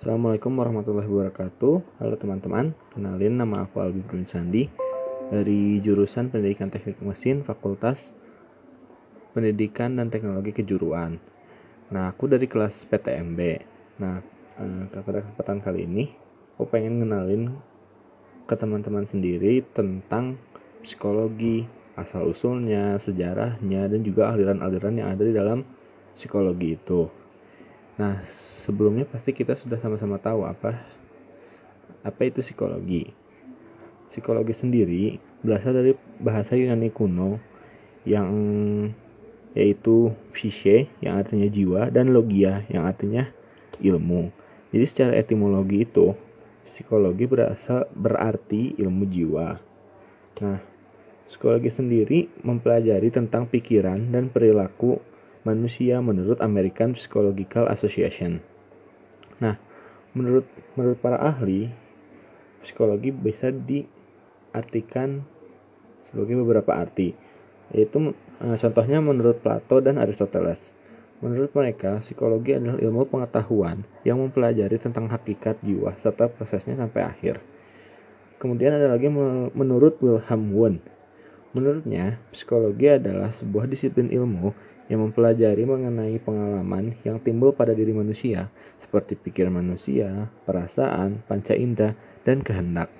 Assalamualaikum warahmatullahi wabarakatuh. Halo teman-teman, kenalin nama aku Albi Brun Sandi dari jurusan Pendidikan Teknik Mesin Fakultas Pendidikan dan Teknologi Kejuruan. Nah, aku dari kelas PTMB. Nah, eh, pada kesempatan kali ini, aku pengen ngenalin ke teman-teman sendiri tentang psikologi, asal-usulnya, sejarahnya, dan juga aliran-aliran yang ada di dalam psikologi itu. Nah, sebelumnya pasti kita sudah sama-sama tahu apa apa itu psikologi. Psikologi sendiri berasal dari bahasa Yunani kuno yang yaitu psyche yang artinya jiwa dan logia yang artinya ilmu. Jadi secara etimologi itu psikologi berasal berarti ilmu jiwa. Nah, psikologi sendiri mempelajari tentang pikiran dan perilaku manusia menurut American Psychological Association. Nah, menurut menurut para ahli, psikologi bisa diartikan sebagai beberapa arti, yaitu eh, contohnya menurut Plato dan Aristoteles. Menurut mereka, psikologi adalah ilmu pengetahuan yang mempelajari tentang hakikat jiwa serta prosesnya sampai akhir. Kemudian ada lagi menurut Wilhelm Wundt. Menurutnya, psikologi adalah sebuah disiplin ilmu yang mempelajari mengenai pengalaman yang timbul pada diri manusia, seperti pikiran manusia, perasaan, panca indera, dan kehendak.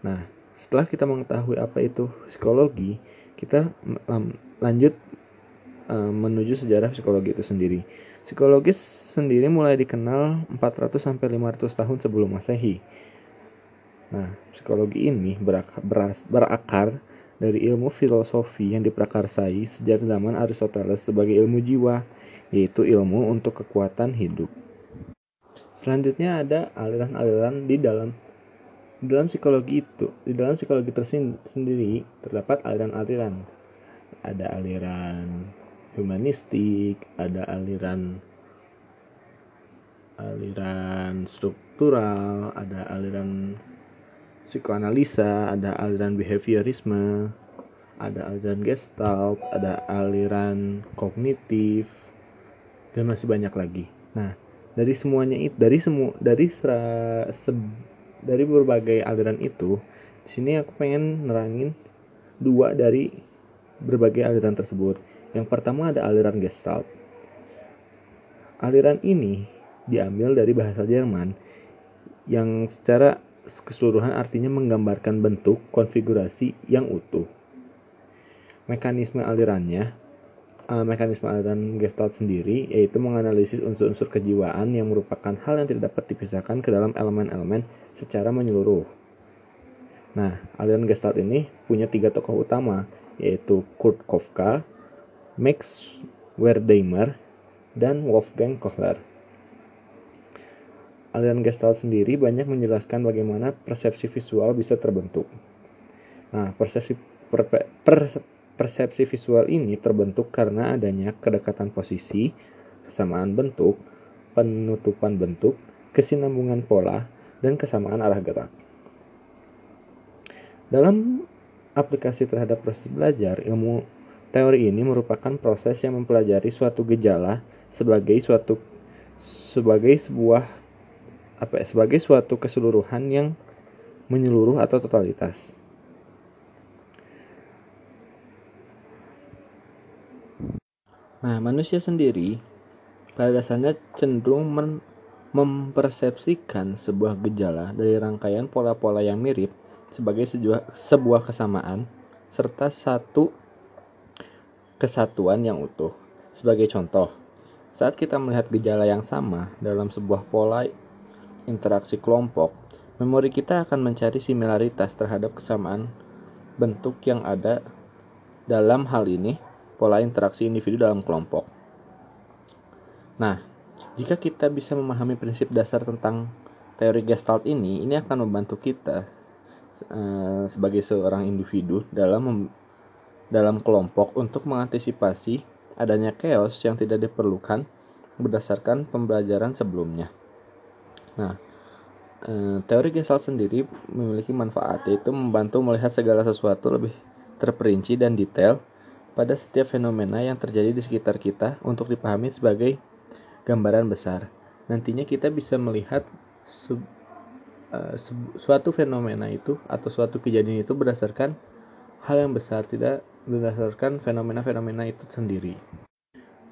Nah, setelah kita mengetahui apa itu psikologi, kita lanjut uh, menuju sejarah psikologi itu sendiri. Psikologi sendiri mulai dikenal 400 sampai 500 tahun sebelum Masehi. Nah, psikologi ini berakar, berakar dari ilmu filosofi yang diprakarsai sejak zaman Aristoteles sebagai ilmu jiwa, yaitu ilmu untuk kekuatan hidup. Selanjutnya ada aliran-aliran di dalam di dalam psikologi itu, di dalam psikologi tersendiri terdapat aliran-aliran. Ada aliran humanistik, ada aliran aliran struktural, ada aliran psikoanalisa, ada aliran behaviorisme, ada aliran gestalt, ada aliran kognitif, dan masih banyak lagi. Nah, dari semuanya itu, dari semua, dari sera, se, dari berbagai aliran itu, di sini aku pengen nerangin dua dari berbagai aliran tersebut. Yang pertama ada aliran gestalt. Aliran ini diambil dari bahasa Jerman yang secara keseluruhan artinya menggambarkan bentuk konfigurasi yang utuh. Mekanisme alirannya, uh, mekanisme aliran Gestalt sendiri yaitu menganalisis unsur-unsur kejiwaan yang merupakan hal yang tidak dapat dipisahkan ke dalam elemen-elemen secara menyeluruh. Nah, aliran Gestalt ini punya tiga tokoh utama, yaitu Kurt Kafka, Max Wertheimer, dan Wolfgang Kohler aliran Gestalt sendiri banyak menjelaskan bagaimana persepsi visual bisa terbentuk. Nah, persepsi per, per, persepsi visual ini terbentuk karena adanya kedekatan posisi, kesamaan bentuk, penutupan bentuk, kesinambungan pola, dan kesamaan arah gerak. Dalam aplikasi terhadap proses belajar, ilmu teori ini merupakan proses yang mempelajari suatu gejala sebagai suatu sebagai sebuah apa ya, sebagai suatu keseluruhan yang menyeluruh atau totalitas. Nah, manusia sendiri pada dasarnya cenderung mempersepsikan sebuah gejala dari rangkaian pola-pola yang mirip sebagai sebuah, sebuah kesamaan serta satu kesatuan yang utuh. Sebagai contoh, saat kita melihat gejala yang sama dalam sebuah pola interaksi kelompok, memori kita akan mencari similaritas terhadap kesamaan bentuk yang ada dalam hal ini pola interaksi individu dalam kelompok. Nah, jika kita bisa memahami prinsip dasar tentang teori Gestalt ini, ini akan membantu kita uh, sebagai seorang individu dalam dalam kelompok untuk mengantisipasi adanya chaos yang tidak diperlukan berdasarkan pembelajaran sebelumnya. Nah, eh, teori Gestalt sendiri memiliki manfaat yaitu membantu melihat segala sesuatu lebih terperinci dan detail pada setiap fenomena yang terjadi di sekitar kita untuk dipahami sebagai gambaran besar. nantinya kita bisa melihat sub, uh, suatu fenomena itu atau suatu kejadian itu berdasarkan hal yang besar tidak berdasarkan fenomena-fenomena itu sendiri.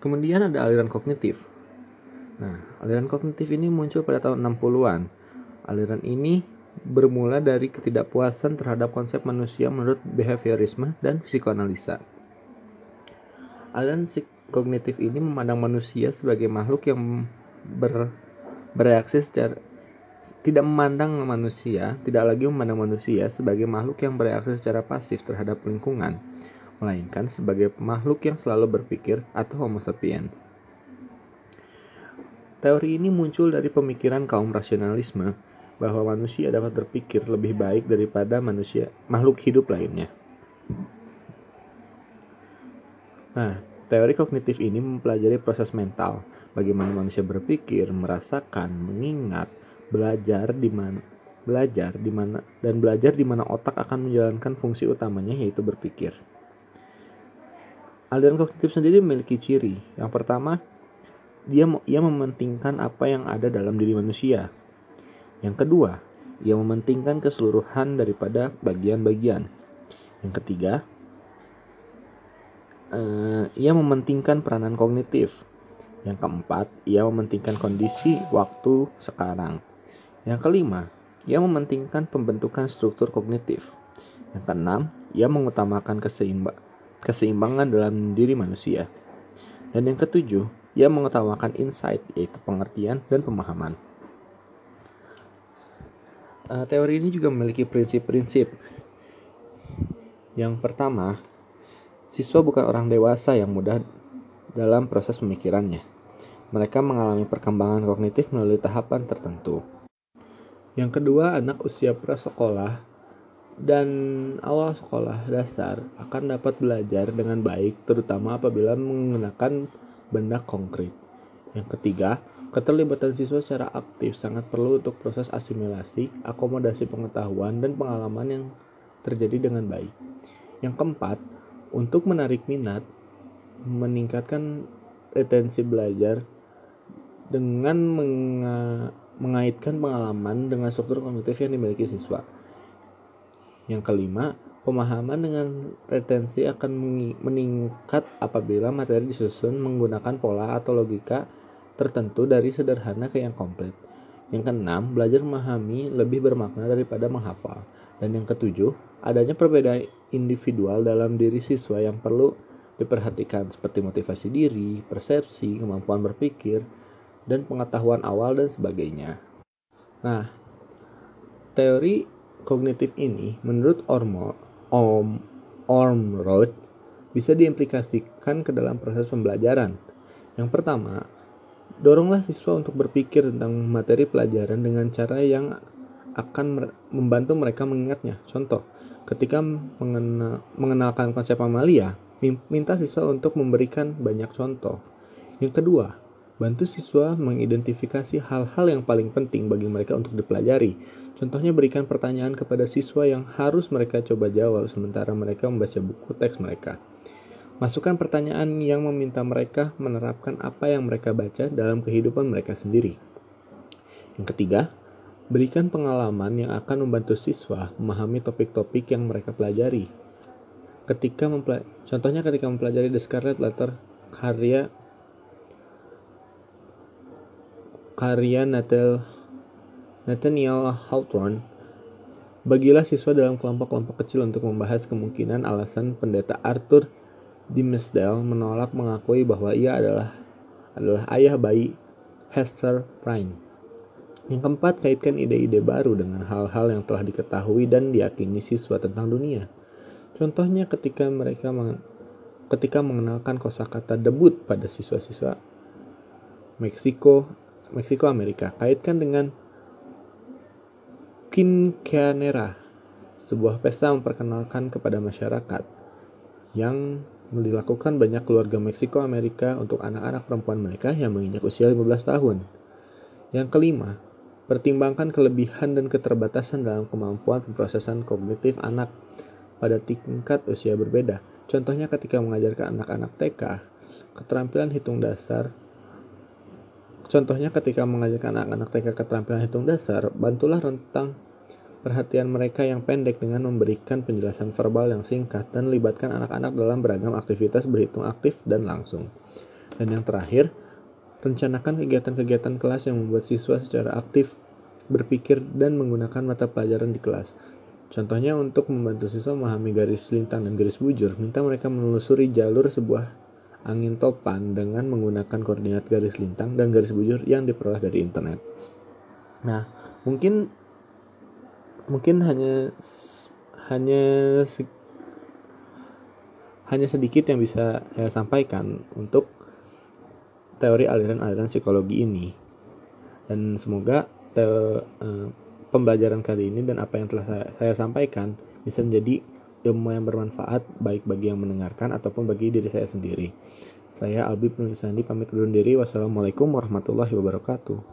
Kemudian ada aliran kognitif. Nah, aliran kognitif ini muncul pada tahun 60-an. Aliran ini bermula dari ketidakpuasan terhadap konsep manusia menurut behaviorisme dan psikoanalisa. Aliran kognitif ini memandang manusia sebagai makhluk yang ber, bereaksi secara tidak memandang manusia, tidak lagi memandang manusia sebagai makhluk yang bereaksi secara pasif terhadap lingkungan, melainkan sebagai makhluk yang selalu berpikir atau homo sapiens. Teori ini muncul dari pemikiran kaum rasionalisme bahwa manusia dapat berpikir lebih baik daripada manusia makhluk hidup lainnya. Nah, teori kognitif ini mempelajari proses mental, bagaimana manusia berpikir, merasakan, mengingat, belajar di mana belajar di mana dan belajar di mana otak akan menjalankan fungsi utamanya yaitu berpikir. Aliran kognitif sendiri memiliki ciri. Yang pertama, dia ia mementingkan apa yang ada dalam diri manusia. Yang kedua, ia mementingkan keseluruhan daripada bagian-bagian. Yang ketiga, uh, ia mementingkan peranan kognitif. Yang keempat, ia mementingkan kondisi waktu sekarang. Yang kelima, ia mementingkan pembentukan struktur kognitif. Yang keenam, ia mengutamakan keseimbangan keseimbangan dalam diri manusia. Dan yang ketujuh, ia mengutamakan insight, yaitu pengertian dan pemahaman. Uh, teori ini juga memiliki prinsip-prinsip. Yang pertama, siswa bukan orang dewasa yang mudah dalam proses pemikirannya. Mereka mengalami perkembangan kognitif melalui tahapan tertentu. Yang kedua, anak usia prasekolah dan awal sekolah dasar akan dapat belajar dengan baik terutama apabila menggunakan benda konkret. Yang ketiga, keterlibatan siswa secara aktif sangat perlu untuk proses asimilasi, akomodasi pengetahuan, dan pengalaman yang terjadi dengan baik. Yang keempat, untuk menarik minat, meningkatkan retensi belajar dengan mengaitkan pengalaman dengan struktur kognitif yang dimiliki siswa. Yang kelima, pemahaman dengan retensi akan meningkat apabila materi disusun menggunakan pola atau logika tertentu dari sederhana ke yang komplit. Yang keenam, belajar memahami lebih bermakna daripada menghafal. Dan yang ketujuh, adanya perbedaan individual dalam diri siswa yang perlu diperhatikan seperti motivasi diri, persepsi, kemampuan berpikir, dan pengetahuan awal dan sebagainya. Nah, teori kognitif ini, menurut Ormo, Om, Ormrod, bisa diimplikasikan ke dalam proses pembelajaran. Yang pertama, doronglah siswa untuk berpikir tentang materi pelajaran dengan cara yang akan membantu mereka mengingatnya. Contoh, ketika mengenal, mengenalkan konsep amalia, minta siswa untuk memberikan banyak contoh. Yang kedua, bantu siswa mengidentifikasi hal-hal yang paling penting bagi mereka untuk dipelajari Contohnya berikan pertanyaan kepada siswa yang harus mereka coba jawab sementara mereka membaca buku teks mereka. Masukkan pertanyaan yang meminta mereka menerapkan apa yang mereka baca dalam kehidupan mereka sendiri. Yang ketiga, berikan pengalaman yang akan membantu siswa memahami topik-topik yang mereka pelajari. Ketika contohnya ketika mempelajari The Scarlet Letter karya karya Nathal Nathaniel Hawthorne, bagilah siswa dalam kelompok-kelompok kecil untuk membahas kemungkinan alasan pendeta Arthur Dimmesdale menolak mengakui bahwa ia adalah adalah ayah bayi Hester Prynne. Yang keempat, kaitkan ide-ide baru dengan hal-hal yang telah diketahui dan diyakini siswa tentang dunia. Contohnya ketika mereka meng ketika mengenalkan kosakata debut pada siswa-siswa Meksiko Meksiko Amerika, kaitkan dengan Quinceanera, sebuah pesta memperkenalkan kepada masyarakat yang dilakukan banyak keluarga Meksiko Amerika untuk anak-anak perempuan mereka yang menginjak usia 15 tahun. Yang kelima, pertimbangkan kelebihan dan keterbatasan dalam kemampuan pemrosesan kognitif anak pada tingkat usia berbeda. Contohnya ketika mengajarkan anak-anak TK, keterampilan hitung dasar Contohnya ketika mengajarkan anak-anak TK keterampilan hitung dasar, bantulah rentang perhatian mereka yang pendek dengan memberikan penjelasan verbal yang singkat dan libatkan anak-anak dalam beragam aktivitas berhitung aktif dan langsung. Dan yang terakhir, rencanakan kegiatan-kegiatan kelas yang membuat siswa secara aktif berpikir dan menggunakan mata pelajaran di kelas. Contohnya untuk membantu siswa memahami garis lintang dan garis bujur, minta mereka menelusuri jalur sebuah angin topan dengan menggunakan koordinat garis lintang dan garis bujur yang diperoleh dari internet. Nah, mungkin mungkin hanya hanya hanya sedikit yang bisa saya sampaikan untuk teori aliran-aliran psikologi ini dan semoga te, uh, pembelajaran kali ini dan apa yang telah saya, saya sampaikan bisa menjadi ilmu yang bermanfaat baik bagi yang mendengarkan ataupun bagi diri saya sendiri. Saya Albi Penulisandi pamit undur diri. Wassalamualaikum warahmatullahi wabarakatuh.